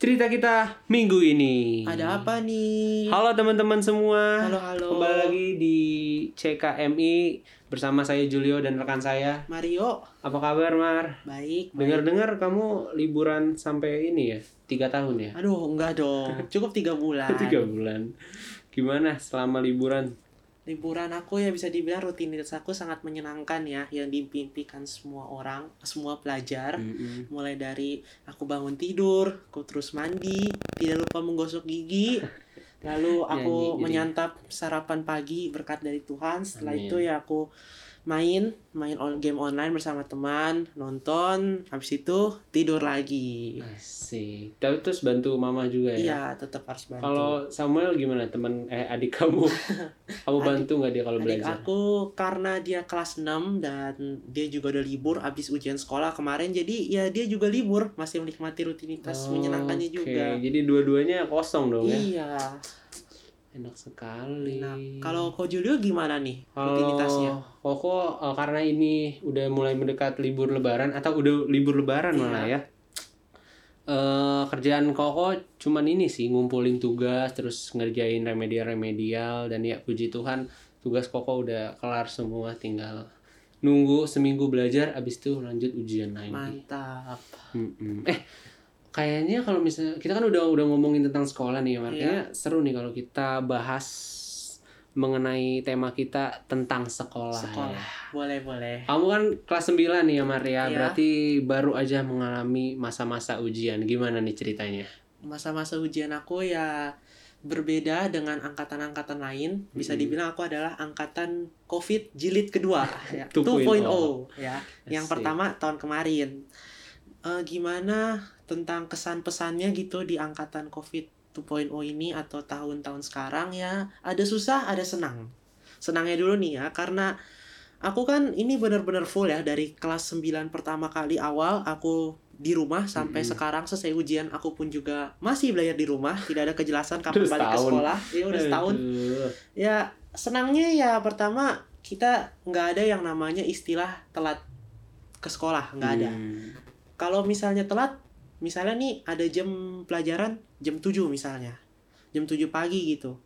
cerita kita minggu ini. Ada apa nih? Halo teman-teman semua. Halo, halo. Kembali lagi di CKMI bersama saya Julio dan rekan saya. Mario. Apa kabar Mar? Baik. Dengar-dengar kamu liburan sampai ini ya tiga tahun ya? Aduh, enggak dong. Cukup tiga bulan. Tiga bulan. Gimana selama liburan? Liburan aku ya bisa dibilang rutinitas aku sangat menyenangkan ya, yang dimimpikan semua orang, semua pelajar. Mm-mm. Mulai dari aku bangun tidur, aku terus mandi, tidak lupa menggosok gigi. Lalu aku Nyanyi menyantap sarapan pagi berkat dari Tuhan. Setelah Amin. itu ya aku main, main on game online bersama teman, nonton, habis itu tidur lagi. Asik. Tapi terus bantu mama juga ya? Iya, tetap harus bantu. Kalau Samuel gimana teman eh adik kamu? kamu Adik- bantu nggak dia kalau Adik belajar? aku karena dia kelas 6 dan dia juga udah libur habis ujian sekolah kemarin jadi ya dia juga libur masih menikmati rutinitas menyenangkannya Oke, juga. Jadi dua-duanya kosong dong ya? Iya. Enak sekali. Nah, kalau Ko Julio gimana nih rutinitasnya? Kalau Koko eh, karena ini udah mulai mendekat libur lebaran atau udah libur lebaran Iya. malah ya. Eh kerjaan Koko cuman ini sih ngumpulin tugas terus ngerjain remedial-remedial dan ya puji Tuhan tugas Koko udah kelar semua tinggal nunggu seminggu belajar abis itu lanjut ujian lagi. Mantap. Mm-mm. Eh, kayaknya kalau misalnya kita kan udah udah ngomongin tentang sekolah nih, makanya seru nih kalau kita bahas mengenai tema kita tentang sekolah. Sekolah. ya. Boleh, boleh. Kamu kan kelas 9 nih ya Maria, Iya. berarti baru aja mengalami masa-masa ujian. Gimana nih ceritanya? Masa-masa ujian aku ya berbeda dengan angkatan-angkatan lain. Bisa Mm-mm. dibilang aku adalah angkatan COVID jilid kedua ya. 2.0. 2.0 ya. Yang Asik. pertama tahun kemarin. Eh, gimana tentang kesan-pesannya gitu di angkatan COVID 2.0 ini atau tahun-tahun sekarang ya? Ada susah, ada senang. Senangnya dulu nih ya karena aku kan ini benar-benar full ya dari kelas 9 pertama kali awal aku di rumah sampai Mm-mm. sekarang selesai ujian aku pun juga masih belajar di rumah tidak ada kejelasan kapan balik ke sekolah ya udah setahun ya senangnya ya pertama kita nggak ada yang namanya istilah telat ke sekolah nggak ada Hmm. kalau misalnya telat misalnya nih ada jam pelajaran jam 7 misalnya jam 7 pagi gitu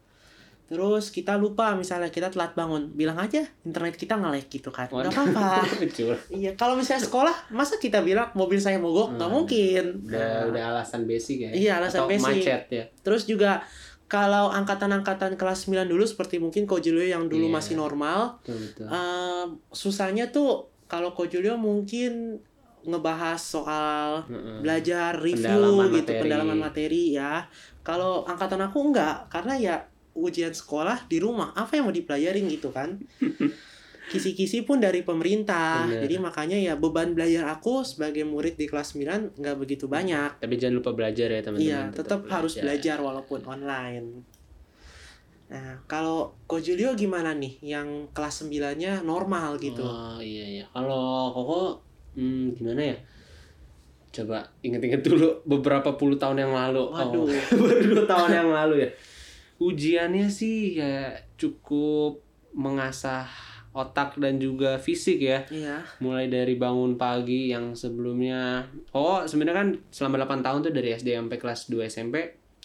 terus kita lupa misalnya kita telat bangun bilang aja internet kita nge-lag gitu kan nggak apa-apa iya kalau misalnya sekolah masa kita bilang mobil saya mogok nggak Hmm. mungkin Udah Nah, udah alasan basic ya. Iya, alasan Atau basic. macet ya. Terus juga kalau angkatan-angkatan kelas 9 dulu seperti mungkin Ko Julio yang dulu Iya. masih normal, Betul betul. eh, susahnya tuh kalau Ko Julio mungkin ngebahas soal Heeh. belajar review Pendalaman gitu, materi. pendalaman materi ya. Kalau angkatan aku enggak, karena ya ujian sekolah di rumah, apa yang mau dipelajarin gitu kan. Kisi-kisi pun dari pemerintah. Bener. Jadi makanya ya beban belajar aku sebagai murid di kelas 9 nggak begitu banyak. Tapi jangan lupa belajar ya teman-teman. Iya, tetap harus belajar walaupun online. Nah, kalau Ko Julio gimana nih? Yang kelas 9-nya normal gitu. Oh iya iya. Kalau Koko hmm, gimana ya? Coba inget-inget dulu beberapa puluh tahun yang lalu. Waduh. Oh, baru dua tahun yang lalu ya. Ujiannya sih ya cukup mengasah otak dan juga fisik ya. Iya. Mulai dari bangun pagi yang sebelumnya Oh, sebenarnya kan selama 8 tahun tuh dari SD sampai kelas 2 SMP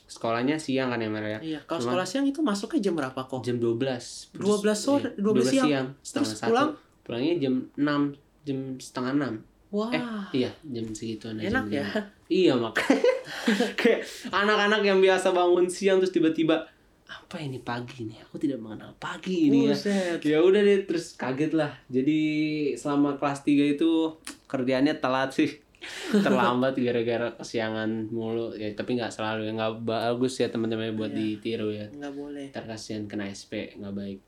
sekolahnya siang kan ya Mer ya? Iya, kalau sekolah siang itu masuknya jam berapa kok? Jam 12. 12 sore, iya, 12 siang. setengah Terus pulang? Pulangnya jam 6, jam setengah 6. Wah, Eh, iya, jam segituan aja. enak jam ya. lima. Iya, makanya. Kayak anak-anak yang biasa bangun siang terus tiba-tiba apa ini pagi nih? Aku tidak mengenal pagi ini ya. Buset. Ya udah deh terus kaget lah. Jadi selama kelas 3 itu kerjaannya telat sih. Terlambat gara-gara kesiangan mulu. Ya tapi nggak selalu ya nggak bagus ya teman-teman buat Iya. ditiru ya. Nggak boleh. Ntar kasihan kena SP nggak baik.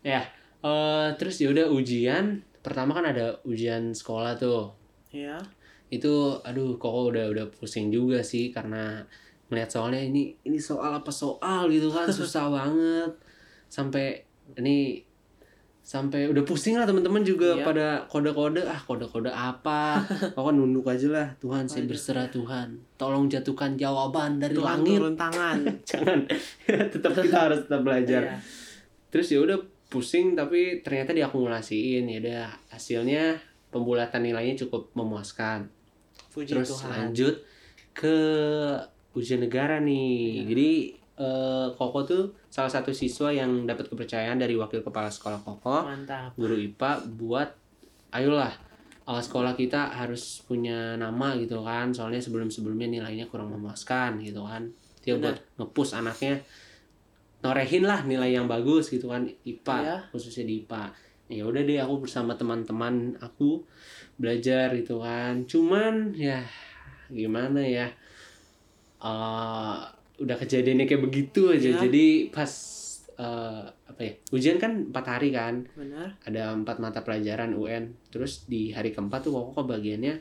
Ya, eh terus ya udah ujian. Pertama kan ada ujian sekolah tuh. Ya. Itu aduh kok udah udah pusing juga sih karena melihat soalnya ini ini soal apa soal gitu kan susah banget. Sampai ini sampai udah pusing lah teman-teman juga Iya. pada kode-kode ah kode-kode apa pokoknya nunduk aja lah Tuhan saya berserah Tuhan tolong jatuhkan jawaban dari Tuhan langit turun tangan. jangan tetap kita harus tetap belajar Iya. terus ya udah pusing tapi ternyata diakumulasiin ya udah hasilnya pembulatan nilainya cukup memuaskan Puji terus Tuhan. lanjut ke ujian negara nih. Iya. Jadi eh, Koko tuh salah satu siswa yang dapat kepercayaan dari wakil kepala sekolah Koko, Mantap. guru IPA buat ayolah uh, sekolah kita harus punya nama gitu kan. Soalnya sebelum-sebelumnya nilainya kurang memuaskan gitu kan. Dia Benar. buat ngepush anaknya norehin lah nilai yang bagus gitu kan IPA Iya. khususnya di IPA. Ya udah deh aku bersama teman-teman aku belajar gitu kan. Cuman ya gimana ya eh udah kejadiannya kayak begitu aja Ya. jadi pas eh, apa ya ujian kan empat hari kan Benar. ada empat mata pelajaran UN terus di hari keempat tuh koko bagiannya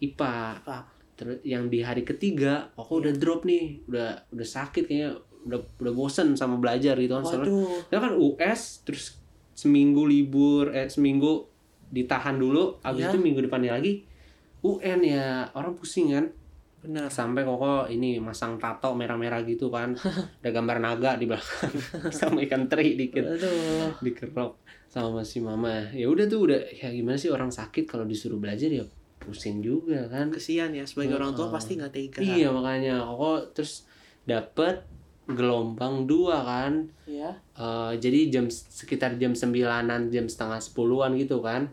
IPA Pak. terus yang di hari ketiga koko udah drop nih udah udah sakit kayaknya udah udah bosen sama belajar gitu kan soalnya Waduh. ya kan US terus seminggu libur eh seminggu ditahan dulu abis Ya. itu minggu depannya lagi UN ya orang pusing kan Benar. sampai koko ini masang tato merah-merah gitu kan ada gambar naga di belakang sama ikan teri dikit Aduh. dikerok sama si mama ya udah tuh udah ya gimana sih orang sakit kalau disuruh belajar ya pusing juga kan Kesian ya sebagai orang tua pasti nggak tega. iya makanya koko terus dapet gelombang dua kan Iya. Eh, jadi jam sekitar jam sembilanan jam setengah sepuluhan gitu kan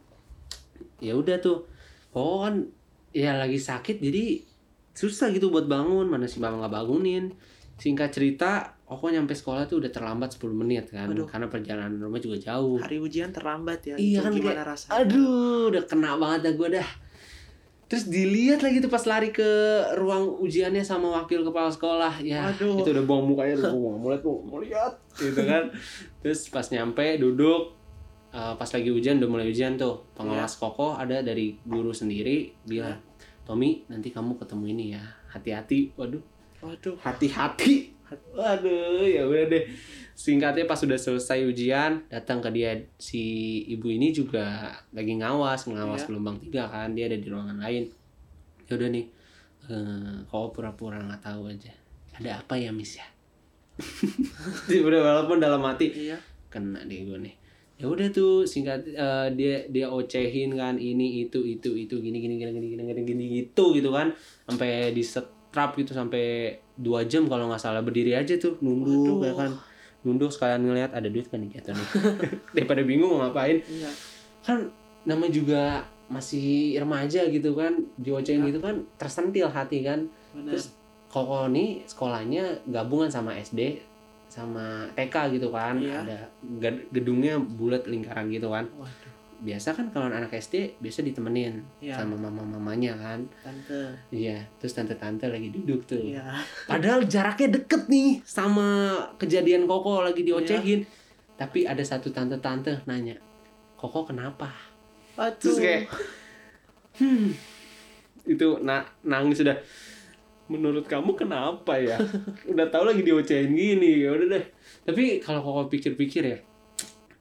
ya udah tuh oh kan ya lagi sakit jadi susah gitu buat bangun mana si mama nggak bangunin singkat cerita aku nyampe sekolah tuh udah terlambat 10 menit kan Aduh. karena perjalanan rumah juga jauh Hari ujian terlambat ya. Iya Itu kan, gimana kayak, rasanya? aduh udah kena banget dah gue dah terus dilihat lagi tuh pas lari ke ruang ujiannya sama wakil kepala sekolah. Ya Aduh. itu udah buang mukanya tuh mau mau lihat mau lihat gitu kan. Terus pas nyampe duduk eh, pas lagi ujian udah mulai ujian tuh. Pengawas kokoh ada dari guru sendiri bilang Tommy nanti kamu ketemu ini ya. Hati-hati. Waduh. Waduh. hati-hati. Waduh ya udah deh singkatnya pas sudah selesai ujian datang ke dia si ibu ini juga lagi ngawas ngawas Iya. gelombang tiga kan dia ada di ruangan lain ya udah nih eh kau pura-pura nggak tahu aja ada apa ya miss ya udah walaupun dalam hati Iya. kena deh gue nih ya udah tuh singkat eh, dia dia ocehin kan ini itu itu itu gini gini gini gini gini gini gini gitu gitu kan sampai di setrap gitu sampai dua jam kalau nggak salah berdiri aja tuh nunduk Waduh. ya kan nunduk sekalian ngeliat ada duit kan gitu nih daripada bingung mau ngapain Iya. kan nama juga masih remaja gitu kan diocehin Iya. gitu kan tersentil hati kan Benar. Terus Koko nih sekolahnya gabungan sama SD sama TK gitu kan. Iya. Ada ged- gedungnya bulat lingkaran gitu kan. Waduh. Biasa kan kalau anak SD biasa ditemenin Iya. sama mama-mamanya kan. Tante. Iya, terus tante-tante lagi duduk tuh. Iya. Padahal jaraknya deket nih sama kejadian Koko lagi diocehin. Iya. Tapi ada satu tante-tante nanya, "Koko kenapa?" Waduh. Terus kayak hmm, itu na nangis sudah menurut kamu kenapa ya udah tahu lagi diocehin gini ya udah deh tapi kalau koko pikir-pikir ya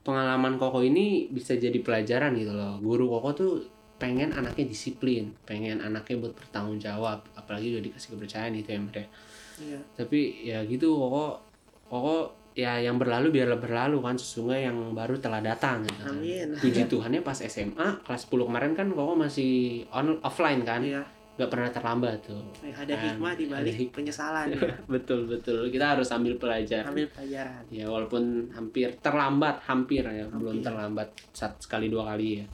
pengalaman koko ini bisa jadi pelajaran gitu loh guru koko tuh pengen anaknya disiplin pengen anaknya buat bertanggung jawab apalagi udah dikasih kepercayaan itu ya mereka Iya. tapi ya gitu koko koko ya yang berlalu biarlah berlalu kan sesungguhnya yang baru telah datang gitu kan. Amin. Puji Tuhannya pas SMA kelas 10 kemarin kan koko masih on offline kan Iya. Nggak pernah terlambat tuh Ada Kan, hikmah di ada balik hik- penyesalan ya. betul betul kita harus ambil pelajaran Ambil pelajaran. ya walaupun hampir terlambat hampir ya belum Hampir. terlambat satu sekali dua kali ya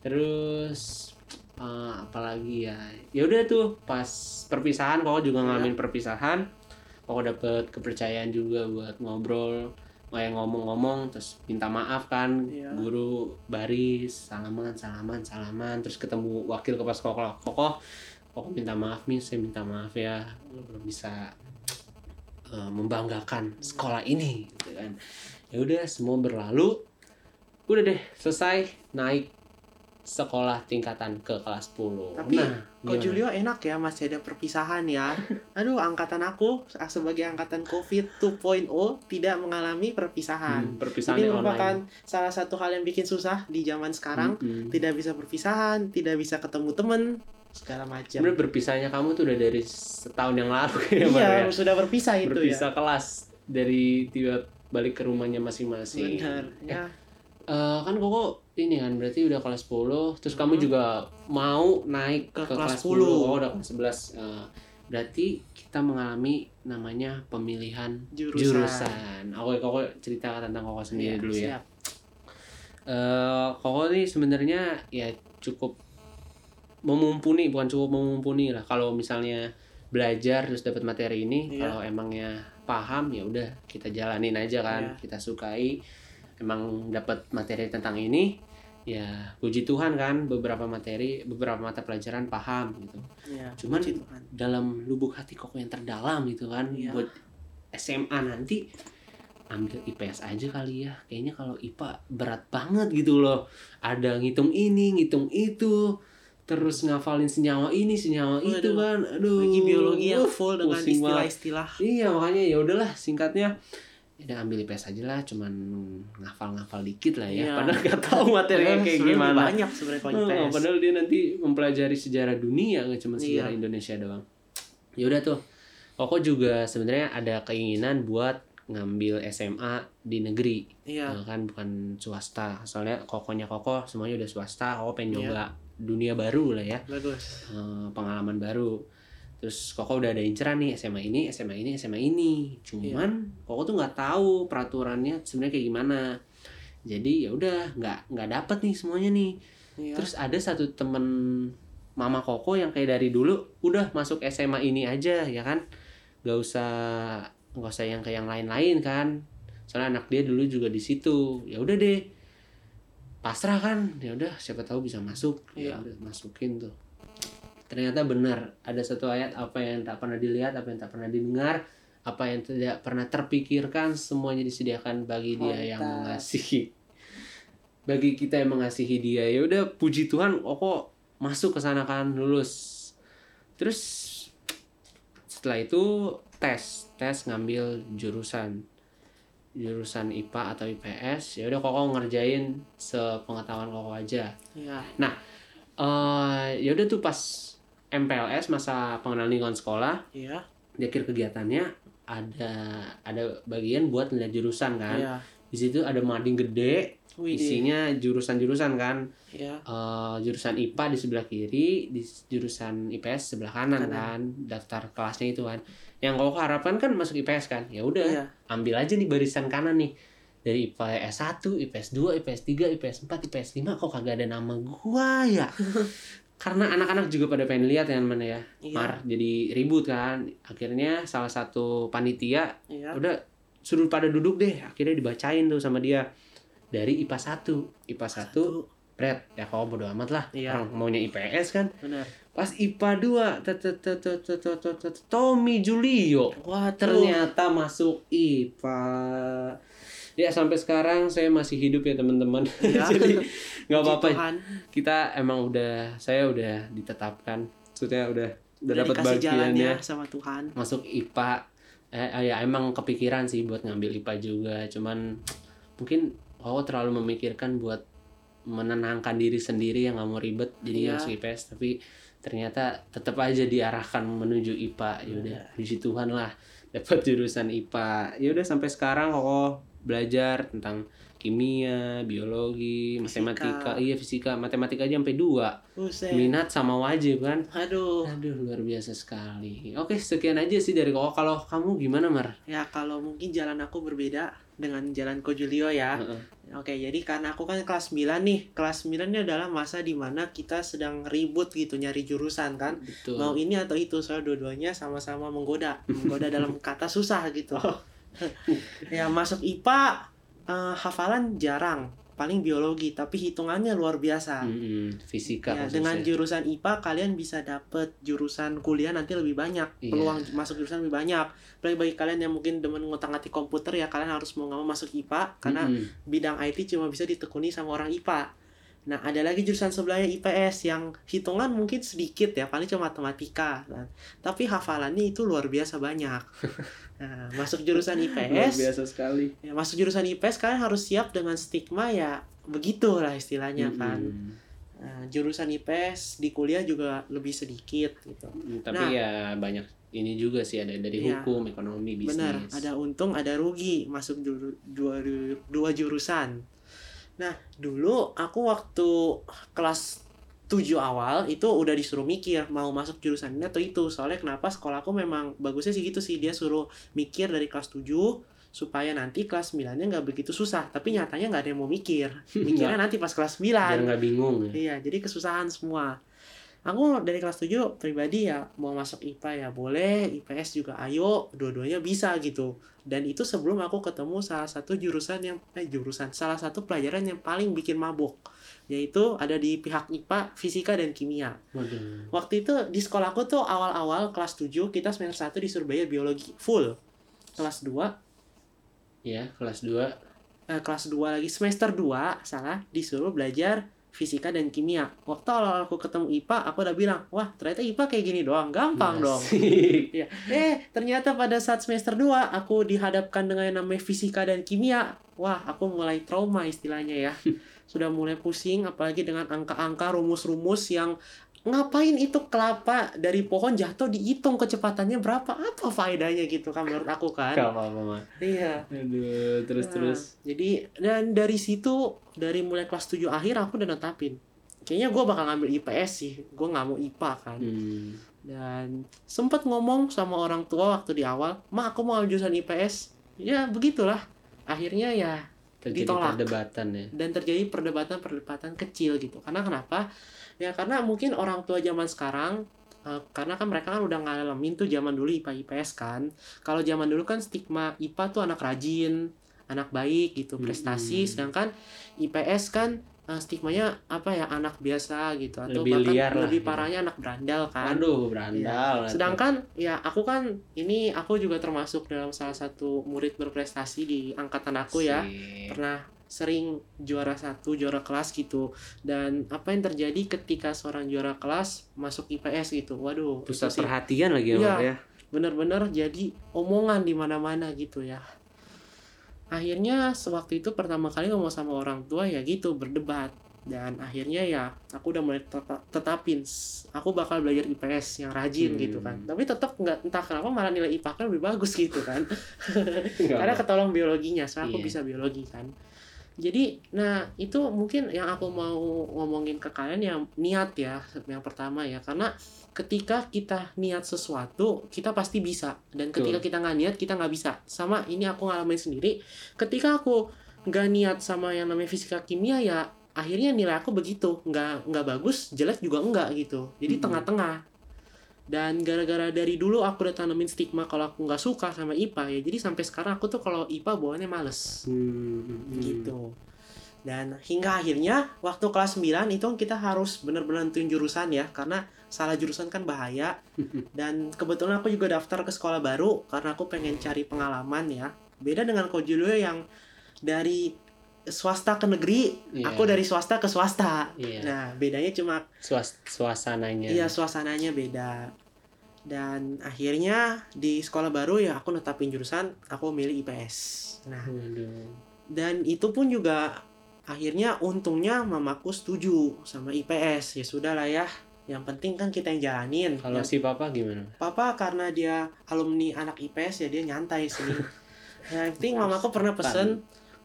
terus eh, apalagi ya ya udah tuh pas perpisahan kok juga Iya. ngalamin perpisahan kok dapet kepercayaan juga buat ngobrol kayak ngomong-ngomong terus minta maaf kan Iya. guru baris salaman salaman salaman terus ketemu wakil kepala sekolah kokoh kokoh minta maaf nih saya minta maaf ya belum bisa eh, membanggakan sekolah ini gitu kan ya udah semua berlalu udah deh selesai naik sekolah tingkatan ke kelas 10 Tapi, nah Kok gimana? Julio enak ya masih ada perpisahan ya. Aduh, angkatan aku sebagai angkatan COVID 2.0 tidak mengalami perpisahan. Hmm, perpisahan Ini merupakan online salah satu hal yang bikin susah di zaman sekarang. Mm-mm. Tidak bisa perpisahan, tidak bisa ketemu temen, segala macam. Sebenarnya berpisahnya kamu tuh udah dari setahun yang lalu ya, Iya, ya? sudah berpisah itu berpisah kelas dari tiba balik ke rumahnya ya. masing-masing. Benar. Ya, Eh, kan koko ini kan berarti udah kelas 10 terus kamu Hmm. juga mau naik ke, Ke kelas, kelas 10. 10. Oh, udah kelas 11. Eh, berarti kita mengalami namanya pemilihan Jurusan. jurusan. Oke, Koko cerita tentang Koko sendiri Iya, dulu ya. siap. Eh, Koko nih sebenarnya ya cukup memumpuni, bukan cukup memumpuni lah. Kalau misalnya belajar terus dapat materi ini, Iya. kalau emangnya paham ya udah kita jalanin aja kan, Iya. kita sukai. Emang dapat materi tentang ini, ya puji Tuhan kan beberapa materi, beberapa mata pelajaran paham gitu. Iya, Cuman puji Tuhan. dalam lubuk hati Koko yang terdalam gitu kan, Iya. buat SMA nanti ambil IPS aja kali ya kayaknya kalau IPA berat banget gitu loh ada ngitung ini ngitung itu terus ngafalin senyawa ini senyawa itu kan aduh Lagi biologi yang full dengan istilah-istilah. iya makanya ya udahlah singkatnya ya udah ambil IPS aja lah cuman ngafal-ngafal dikit lah ya Iya. padahal gak tahu materinya kayak gimana Banyak sebenarnya kalau Oh, padahal dia nanti mempelajari sejarah dunia nggak cuma sejarah Iya. Indonesia doang. Ya udah tuh. Koko juga sebenarnya ada keinginan buat ngambil SMA di negeri, Iya. eh, kan bukan swasta. Soalnya kokonya koko semuanya udah swasta. Koko pengen Iya. Dunia baru lah ya, Bagus. eh, pengalaman baru. Terus koko udah ada inceran nih SMA ini, SMA ini, SMA ini. Cuman koko tuh nggak tahu peraturannya sebenarnya kayak gimana. Jadi ya udah nggak nggak dapet nih semuanya nih. Iya. Terus ada satu temen mama Koko yang kayak dari dulu udah masuk SMA ini aja ya kan, gak usah gak usah yang kayak yang lain-lain kan. Soalnya anak dia dulu juga di situ. Ya udah deh, pasrah kan. Ya udah siapa tahu bisa masuk. Ya Iya. udah masukin tuh. Ternyata benar ada satu ayat apa yang tak pernah dilihat, apa yang tak pernah didengar, apa yang tidak pernah terpikirkan semuanya disediakan bagi dia yang Mantap. mengasihi bagi kita yang mengasihi dia ya udah puji Tuhan Koko masuk ke sana kan lulus terus setelah itu tes tes ngambil jurusan jurusan IPA atau IPS ya udah Koko ngerjain sepengetahuan Koko aja Iya. eh ya udah tuh pas MPLS masa pengenalan lingkungan sekolah Iya. di akhir kegiatannya ada ada bagian buat ngeliat jurusan kan Iya. Di situ ada mading gede Wih. isinya jurusan-jurusan kan Iya. Eh, jurusan IPA di sebelah kiri di jurusan IPS sebelah kanan, Kanan. kan daftar kelasnya itu kan yang kau harapkan kan masuk IPS kan ya udah Iya. ambil aja nih barisan kanan nih dari IPS 1, IPS 2, IPS 3, IPS 4, IPS 5 kok kagak ada nama gua ya karena anak-anak juga pada pengen lihat ya mana ya Iya. Mar jadi ribut kan akhirnya salah satu panitia Iya. udah suruh pada duduk deh akhirnya dibacain tuh sama dia. Dari IPA 1 IPA 1 Pret. Ya kau bodo amat lah. Iya. orang maunya IPS kan. Bener. pas IPA 2 Tommy Julio. Wah ternyata masuk IPA ya sampai sekarang saya masih hidup ya teman-teman. Ya. jadi nggak apa-apa. Kita emang udah saya udah ditetapkan. Sudah udah udah, udah dapat bagiannya. sama Tuhan. Masuk IPA eh, ya emang kepikiran sih buat ngambil IPA juga cuman mungkin oh terlalu memikirkan buat menenangkan diri sendiri yang nggak mau ribet jadi Iya. masuk IPS tapi ternyata tetap aja diarahkan menuju IPA ya udah Iya. puji Tuhan lah dapat jurusan IPA ya udah sampai sekarang kok belajar tentang kimia biologi Fisika. matematika iya fisika matematika aja sampai dua Buset. minat sama wajib kan Aduh. Aduh luar biasa sekali. Oke sekian aja sih dari koko. Kalau kamu gimana Mar? Ya kalau mungkin jalan aku berbeda dengan jalan Ko Julio ya. Heeh. Oke, jadi karena aku kan kelas 9 nih. Kelas 9 ini adalah masa di mana kita sedang ribut gitu nyari jurusan kan. Betul. Mau ini atau itu, soalnya dua-duanya sama-sama menggoda. Menggoda dalam kata susah gitu. ya masuk IPA eh, hafalan jarang. Paling biologi, tapi hitungannya luar biasa. Mm-mm, fisika Ya, khususnya. dengan jurusan IPA kalian bisa dapet jurusan kuliah nanti lebih banyak Iya. peluang masuk jurusan lebih banyak. Apalagi bagi kalian yang mungkin demen ngutang-ngatik komputer ya kalian harus mau nggak mau masuk IPA karena Mm-mm. bidang IT cuma bisa ditekuni sama orang IPA. Nah, ada lagi jurusan sebelahnya IPS yang hitungan mungkin sedikit ya, paling cuma matematika. Nah, tapi hafalannya itu luar biasa banyak. Nah, masuk jurusan luar IPS, biasa sekali. ya, masuk jurusan IPS kalian harus siap dengan stigma ya begitulah istilahnya kan. Mm-mm. Nah, jurusan IPS di kuliah juga lebih sedikit gitu. Mm, Tapi Nah. ya banyak ini juga sih ada dari Iya. hukum, ekonomi, bisnis. Benar, ada untung, ada rugi masuk juru- dua dua jurusan. Nah, dulu aku waktu kelas tujuh awal itu udah disuruh mikir mau masuk jurusan ini atau itu. Soalnya kenapa sekolahku memang bagusnya sih gitu sih. Dia suruh mikir dari kelas 7 supaya nanti kelas 9 nya nggak begitu susah. Tapi nyatanya nggak ada yang mau mikir. Mikirnya nanti pas kelas 9 biar nggak bingung ya. Iya, jadi kesusahan semua. Aku dari kelas 7 pribadi ya mau masuk IPA ya boleh, IPS juga ayo, dua-duanya bisa gitu. Dan itu sebelum aku ketemu salah satu jurusan yang eh jurusan salah satu pelajaran yang paling bikin mabuk yaitu ada di pihak IPA, fisika dan kimia. Waduh. Waktu itu di sekolahku tuh awal-awal kelas 7 kita semester 1 disuruh bayar biologi full. Kelas 2 ya kelas 2 eh, kelas 2 lagi semester 2 salah disuruh belajar fisika dan kimia. Waktu awal aku ketemu IPA, aku udah bilang, wah ternyata IPA kayak gini doang, gampang dong. Asik. Ya. Eh, ternyata pada saat semester 2 aku dihadapkan dengan yang namanya fisika dan kimia. Wah, aku mulai trauma istilahnya ya. Sudah mulai pusing apalagi dengan angka-angka rumus-rumus yang ngapain itu kelapa dari pohon jatuh dihitung kecepatannya berapa? Apa faedahnya gitu kan menurut aku kan? Gak apa-apa mah Iya. aduh terus Nah, terus Jadi dan dari situ dari mulai kelas 7 akhir aku udah netapin. Kayaknya gue bakal ngambil IPS sih. Gue nggak mau IPA kan. hmm. Dan sempet ngomong sama orang tua waktu di awal, "Ma, aku mau ambil jurusan IPS." Ya, begitulah. Akhirnya ya terjadi Ditolak. perdebatan ya dan terjadi perdebatan-perdebatan kecil gitu. Karena kenapa? Ya karena mungkin orang tua zaman sekarang eh, karena kan mereka kan udah ngalamin tuh zaman dulu IPA IPS kan. Kalau zaman dulu kan stigma IPA tuh anak rajin, anak baik gitu, prestasi. Mm-mm. Sedangkan IPS kan eh, stigmanya apa ya anak biasa gitu atau Lebih bahkan liar lah lebih gitu. parahnya anak berandal kan. aduh berandal Iya. Sedangkan ya aku kan ini aku juga termasuk dalam salah satu murid berprestasi di angkatan aku ya Sip. pernah sering juara satu juara kelas gitu dan apa yang terjadi ketika seorang juara kelas masuk IPS gitu waduh pusat perhatian lagi ya Iya. Ya bener-bener jadi omongan di mana-mana gitu ya akhirnya sewaktu itu pertama kali ngomong sama orang tua ya gitu berdebat. Dan akhirnya ya aku udah mulai teta- tetapin aku bakal belajar IPS yang rajin Hmm. gitu kan. Tapi tetap nggak entah kenapa malah nilai IPA kan lebih bagus gitu kan. Karena ketolong biologinya soalnya aku Iya. bisa biologi kan jadi nah itu mungkin yang aku mau ngomongin ke kalian yang niat ya yang pertama ya. Karena ketika kita niat sesuatu kita pasti bisa. Dan ketika kita nggak niat kita nggak bisa. Sama ini aku ngalamin sendiri. Ketika aku nggak niat sama yang namanya fisika kimia ya akhirnya nilai aku begitu. Nggak nggak bagus jelek juga enggak gitu. Jadi Mm-mm. tengah-tengah dan gara-gara dari dulu aku udah tanamin stigma kalau aku nggak suka sama IPA ya. Jadi sampai sekarang aku tuh kalau IPA bawaannya males. Hmm, hmm, hmm. gitu. Dan hingga akhirnya waktu kelas 9 itu kita harus bener-bener nentuin jurusan ya. Karena salah jurusan kan bahaya. Dan kebetulan aku juga daftar ke sekolah baru karena aku pengen cari pengalaman ya. Beda dengan kau dulu yang dari swasta ke negeri Iya. aku dari swasta ke swasta. Iya. nah bedanya cuma Suas- suasananya. Iya suasananya beda. Dan akhirnya di sekolah baru ya aku netapin jurusan aku milih IPS nah Waduh. dan itu pun juga akhirnya untungnya mamaku setuju sama IPS ya sudah lah ya yang penting kan kita yang jalanin. Kalau Ya, si papa gimana? Papa karena dia alumni anak IPS ya dia nyantai ya, yang penting mamaku pernah pesen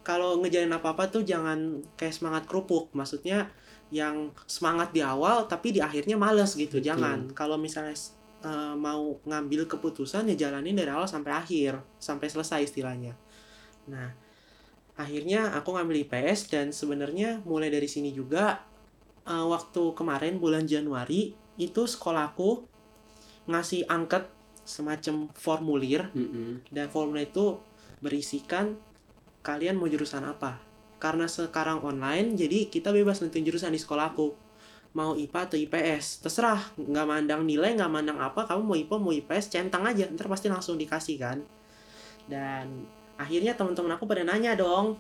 kalau ngejalin apa apa tuh jangan kayak semangat kerupuk. Maksudnya yang semangat di awal tapi di akhirnya males gitu. Betul. jangan. Kalau misalnya eh, mau ngambil keputusan ya jalanin dari awal sampai akhir. Sampai selesai istilahnya. Nah akhirnya aku ngambil IPS dan sebenarnya mulai dari sini juga eh, waktu kemarin bulan Januari itu sekolahku ngasih angket semacam formulir. Mm-mm. dan formulir itu berisikan kalian mau jurusan apa? Karena sekarang online jadi kita bebas nentuin jurusan di sekolahku mau IPA atau IPS terserah. Nggak mandang nilai nggak mandang apa kamu mau IPA mau IPS centang aja. Ntar pasti langsung dikasih kan. Dan akhirnya teman-teman aku pada nanya dong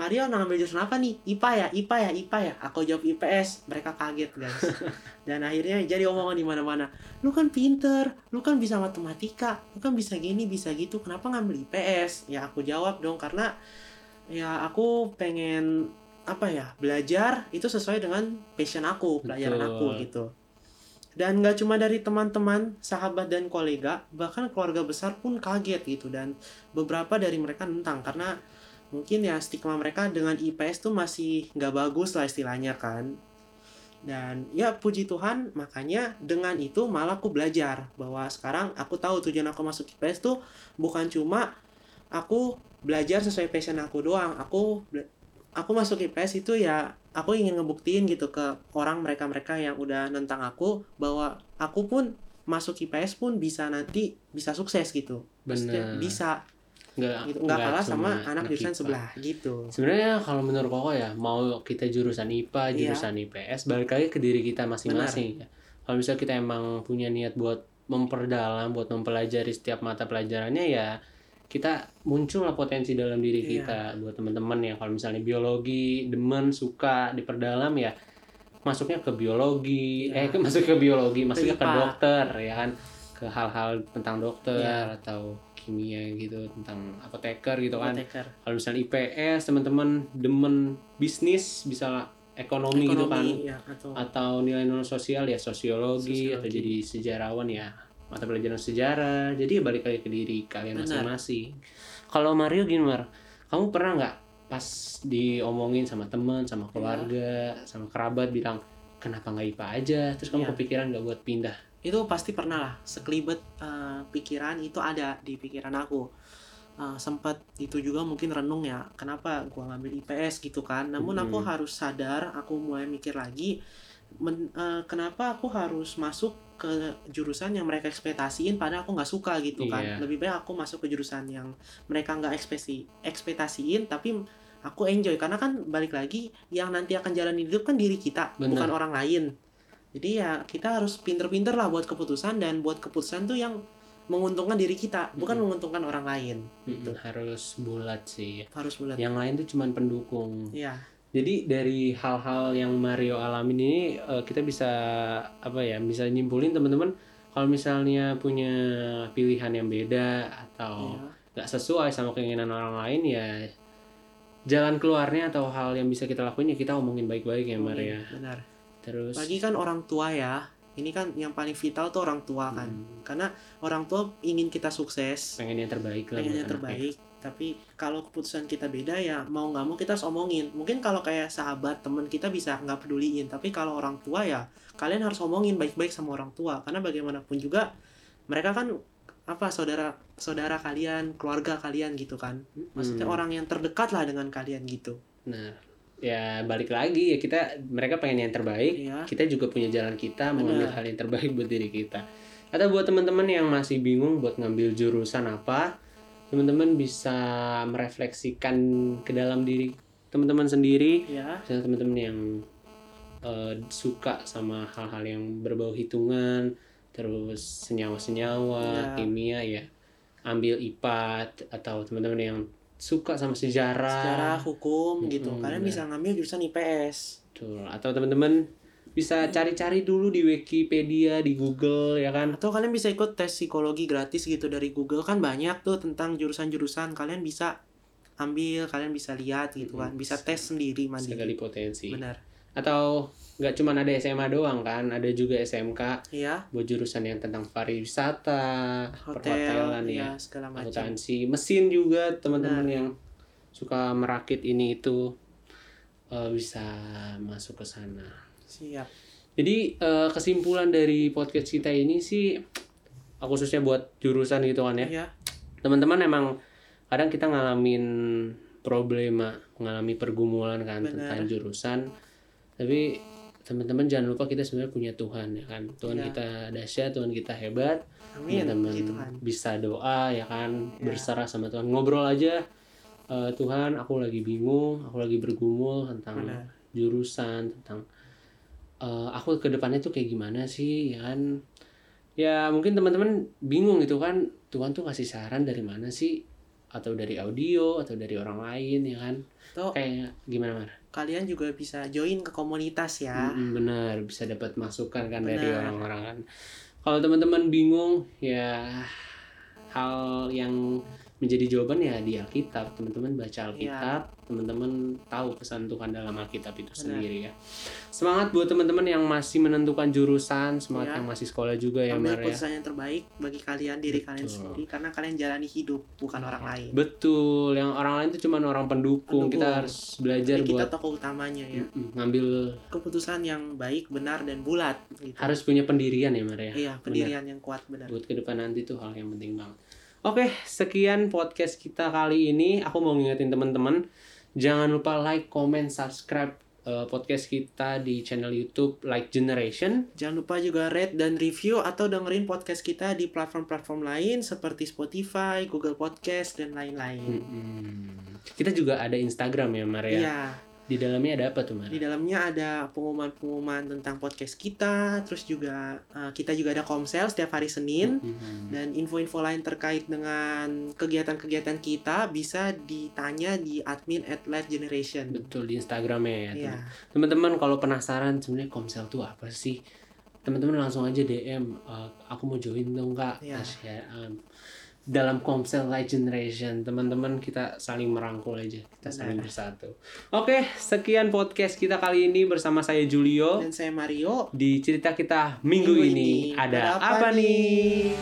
Mario ngambil jurusan apa nih? IPA ya IPA ya IPA ya. Aku jawab IPS mereka kaget guys. Dan akhirnya jadi omongan di mana-mana. Lu kan pinter lu kan bisa matematika lu kan bisa gini bisa gitu. Kenapa ngambil IPS ya aku jawab dong karena ya aku pengen apa ya belajar itu sesuai dengan passion aku pelajaran Betul. aku gitu. Dan nggak cuma dari teman-teman sahabat dan kolega bahkan keluarga besar pun kaget gitu. Dan beberapa dari mereka nentang karena mungkin ya stigma mereka dengan IPS tuh masih nggak bagus lah istilahnya kan. Dan ya puji Tuhan makanya dengan itu malah aku belajar bahwa sekarang aku tahu tujuan aku masuk IPS tuh bukan cuma aku belajar sesuai passion aku doang. Aku aku masuk IPS itu ya aku ingin ngebuktiin gitu ke orang mereka-mereka yang udah nentang aku bahwa aku pun masuk IPS pun bisa nanti bisa sukses gitu. Maksudnya Bener. bisa nggak gitu nggak kalah sama cuma anak jurusan IPA. sebelah gitu Sebenarnya kalau menurut Koko ya, mau kita jurusan IPA, Iya. jurusan IPS, balik lagi ke diri kita masing-masing. ya. Kalau misalnya kita emang punya niat buat memperdalam, buat mempelajari setiap mata pelajarannya ya kita muncul lah potensi dalam diri Iya. kita buat teman-teman ya kalau misalnya biologi demen suka diperdalam ya masuknya ke biologi Iya. eh ke masuk ke biologi masuknya ke IPA. dokter ya kan ke hal-hal tentang dokter Iya. atau kimia gitu tentang apoteker gitu kan. Apoteker. Kalau misalnya IPS teman-teman demen bisnis bisa ekonomi, gitu kan. ekonomi ya atau atau nilai non sosial ya sosiologi, atau Sosiologi. jadi sejarawan ya. Mata pelajaran sejarah. Jadi ya balik lagi ke diri kalian masing-masing. Kalau Mario gimana kamu pernah nggak pas diomongin sama teman sama keluarga sama kerabat bilang kenapa nggak IPA aja? Terus kamu Iya. kepikiran nggak buat pindah itu pasti pernah lah sekelibet eh, pikiran itu ada di pikiran aku Eh, sempat itu juga mungkin renung ya kenapa gua ngambil IPS gitu kan namun aku Mm-mm. harus sadar aku mulai mikir lagi men- eh, kenapa aku harus masuk ke jurusan yang mereka ekspektasiin padahal aku nggak suka gitu kan Iya. lebih baik aku masuk ke jurusan yang mereka nggak ekspektasi ekspektasiin tapi aku enjoy karena kan balik lagi yang nanti akan jalanin hidup kan diri kita Benar. bukan orang lain jadi ya kita harus pinter-pinter lah buat keputusan dan buat keputusan tuh yang menguntungkan diri kita bukan Mm-mm. menguntungkan orang lain Mm-mm, harus bulat sih. Harus bulat. Yang lain tuh cuman pendukung. Ya Jadi dari hal-hal yang Mario alamin ini eh, kita bisa apa ya bisa nyimpulin teman-teman kalau misalnya punya pilihan yang beda atau ya nggak sesuai sama keinginan orang lain ya jalan keluarnya atau hal yang bisa kita lakuin ya kita omongin baik-baik ya Mario. benar Terus? Bagi kan orang tua ya. Ini kan yang paling vital tuh orang tua kan. Hmm, karena orang tua ingin kita sukses. Pengen yang terbaik lah pengen yang anaknya. terbaik. Tapi kalau keputusan kita beda ya mau nggak mau kita harus omongin. Mungkin kalau kayak sahabat teman kita bisa nggak peduliin. Tapi kalau orang tua ya kalian harus omongin baik-baik sama orang tua. Karena bagaimanapun juga mereka kan apa saudara saudara kalian keluarga kalian gitu kan. Maksudnya Hmm. orang yang terdekat lah dengan kalian gitu. Nah, ya balik lagi ya kita mereka pengen yang terbaik. Ya kita juga punya jalan kita mengambil hal yang terbaik buat diri kita. Atau buat teman-teman yang masih bingung buat ngambil jurusan apa, teman-teman bisa merefleksikan ke dalam diri teman-teman sendiri, ya misalnya teman-teman yang eh, suka sama hal-hal yang berbau hitungan, terus senyawa-senyawa, Ya. kimia ya, ambil IPA atau teman-teman yang suka sama sejarah, sejarah hukum gitu Mm-mm, kalian benar. bisa ngambil jurusan IPS Betul. Atau teman-teman bisa cari-cari dulu di Wikipedia, di Google ya kan. atau kalian bisa ikut tes psikologi gratis gitu dari Google. Kan banyak tuh tentang jurusan-jurusan. Kalian bisa ambil kalian bisa lihat gitu kan. Bisa tes sendiri mandiri. Sekali potensi. benar. Atau nggak cuma ada SMA doang kan, ada juga SMK iya. Buat jurusan yang tentang pariwisata, hotel perhotelan ya, ya segala macam. akuntansi, mesin juga teman-teman yang suka merakit ini itu eh, bisa masuk ke sana. siap. Jadi eh, kesimpulan dari podcast kita ini sih khususnya buat jurusan gitu kan ya. ya teman-teman emang kadang kita ngalamin problema ngalami pergumulan kan Benar. tentang jurusan. Tapi teman-teman jangan lupa kita sebenarnya punya Tuhan ya kan? Tuhan Ya. kita dahsyat Tuhan kita hebat. Amin. Teman-teman bisa doa ya kan? Ya. berserah sama Tuhan. Ngobrol aja "Eh, Tuhan aku lagi bingung aku lagi bergumul tentang benar. jurusan tentang eh, aku ke depannya tuh kayak gimana sih ya kan? Ya mungkin teman-teman bingung gitu kan? Tuhan tuh kasih saran dari mana sih? Atau dari audio atau dari orang lain ya kan? Atau kayak gimana Mar? Kalian juga bisa join ke komunitas ya Mm-mm, benar bisa dapat masukan kan dari Benar. orang-orang kan kalau teman-teman bingung ya hal yang menjadi jawaban ya di Alkitab teman-teman baca. Alkitab teman-teman tahu pesan Tuhan dalam Alkitab itu Benar. sendiri ya semangat buat teman-teman yang masih menentukan jurusan semangat Iya. yang masih sekolah juga ya ambil Mar ya keputusan yang terbaik bagi kalian diri kalian Betul. sendiri karena kalian jalani hidup bukan orang lain betul yang orang lain itu cuma orang pendukung, Pendukung. kita harus belajar Jadi kita buat tokoh utamanya ya ngambil keputusan yang baik benar dan bulat gitu. harus punya pendirian ya Mar ya iya pendirian yang kuat benar buat ke depan nanti tuh hal yang penting banget. Oke, sekian podcast kita kali ini. Aku mau ngingetin teman-teman, jangan lupa like, comment, subscribe eh, podcast kita di channel YouTube Like Generation. Jangan lupa juga rate dan review atau dengerin podcast kita di platform-platform lain seperti Spotify, Google Podcast, dan lain-lain. Mm-mm. Kita juga ada Instagram ya, Maria. Iya, Di dalamnya ada apa tuh, Mar? di dalamnya ada pengumuman-pengumuman tentang podcast kita, terus juga eh, kita juga ada komsel setiap hari Senin. Mm-mm. Dan info-info lain terkait dengan kegiatan-kegiatan kita bisa ditanya di admin at Light Generation. Betul di Instagramnya ya. Iya, Teman-teman kalau penasaran sebenarnya Komsel tuh apa sih? Teman-teman langsung aja DM, "Eh, aku mau join dong kak. Iya. Terus ya, em, dalam Komsel Light Generation, teman-teman kita saling merangkul aja, kita saling Benar. bersatu. Oke, sekian podcast kita kali ini bersama saya Julio dan saya Mario. di cerita kita minggu, ini. Ada, apa, nih?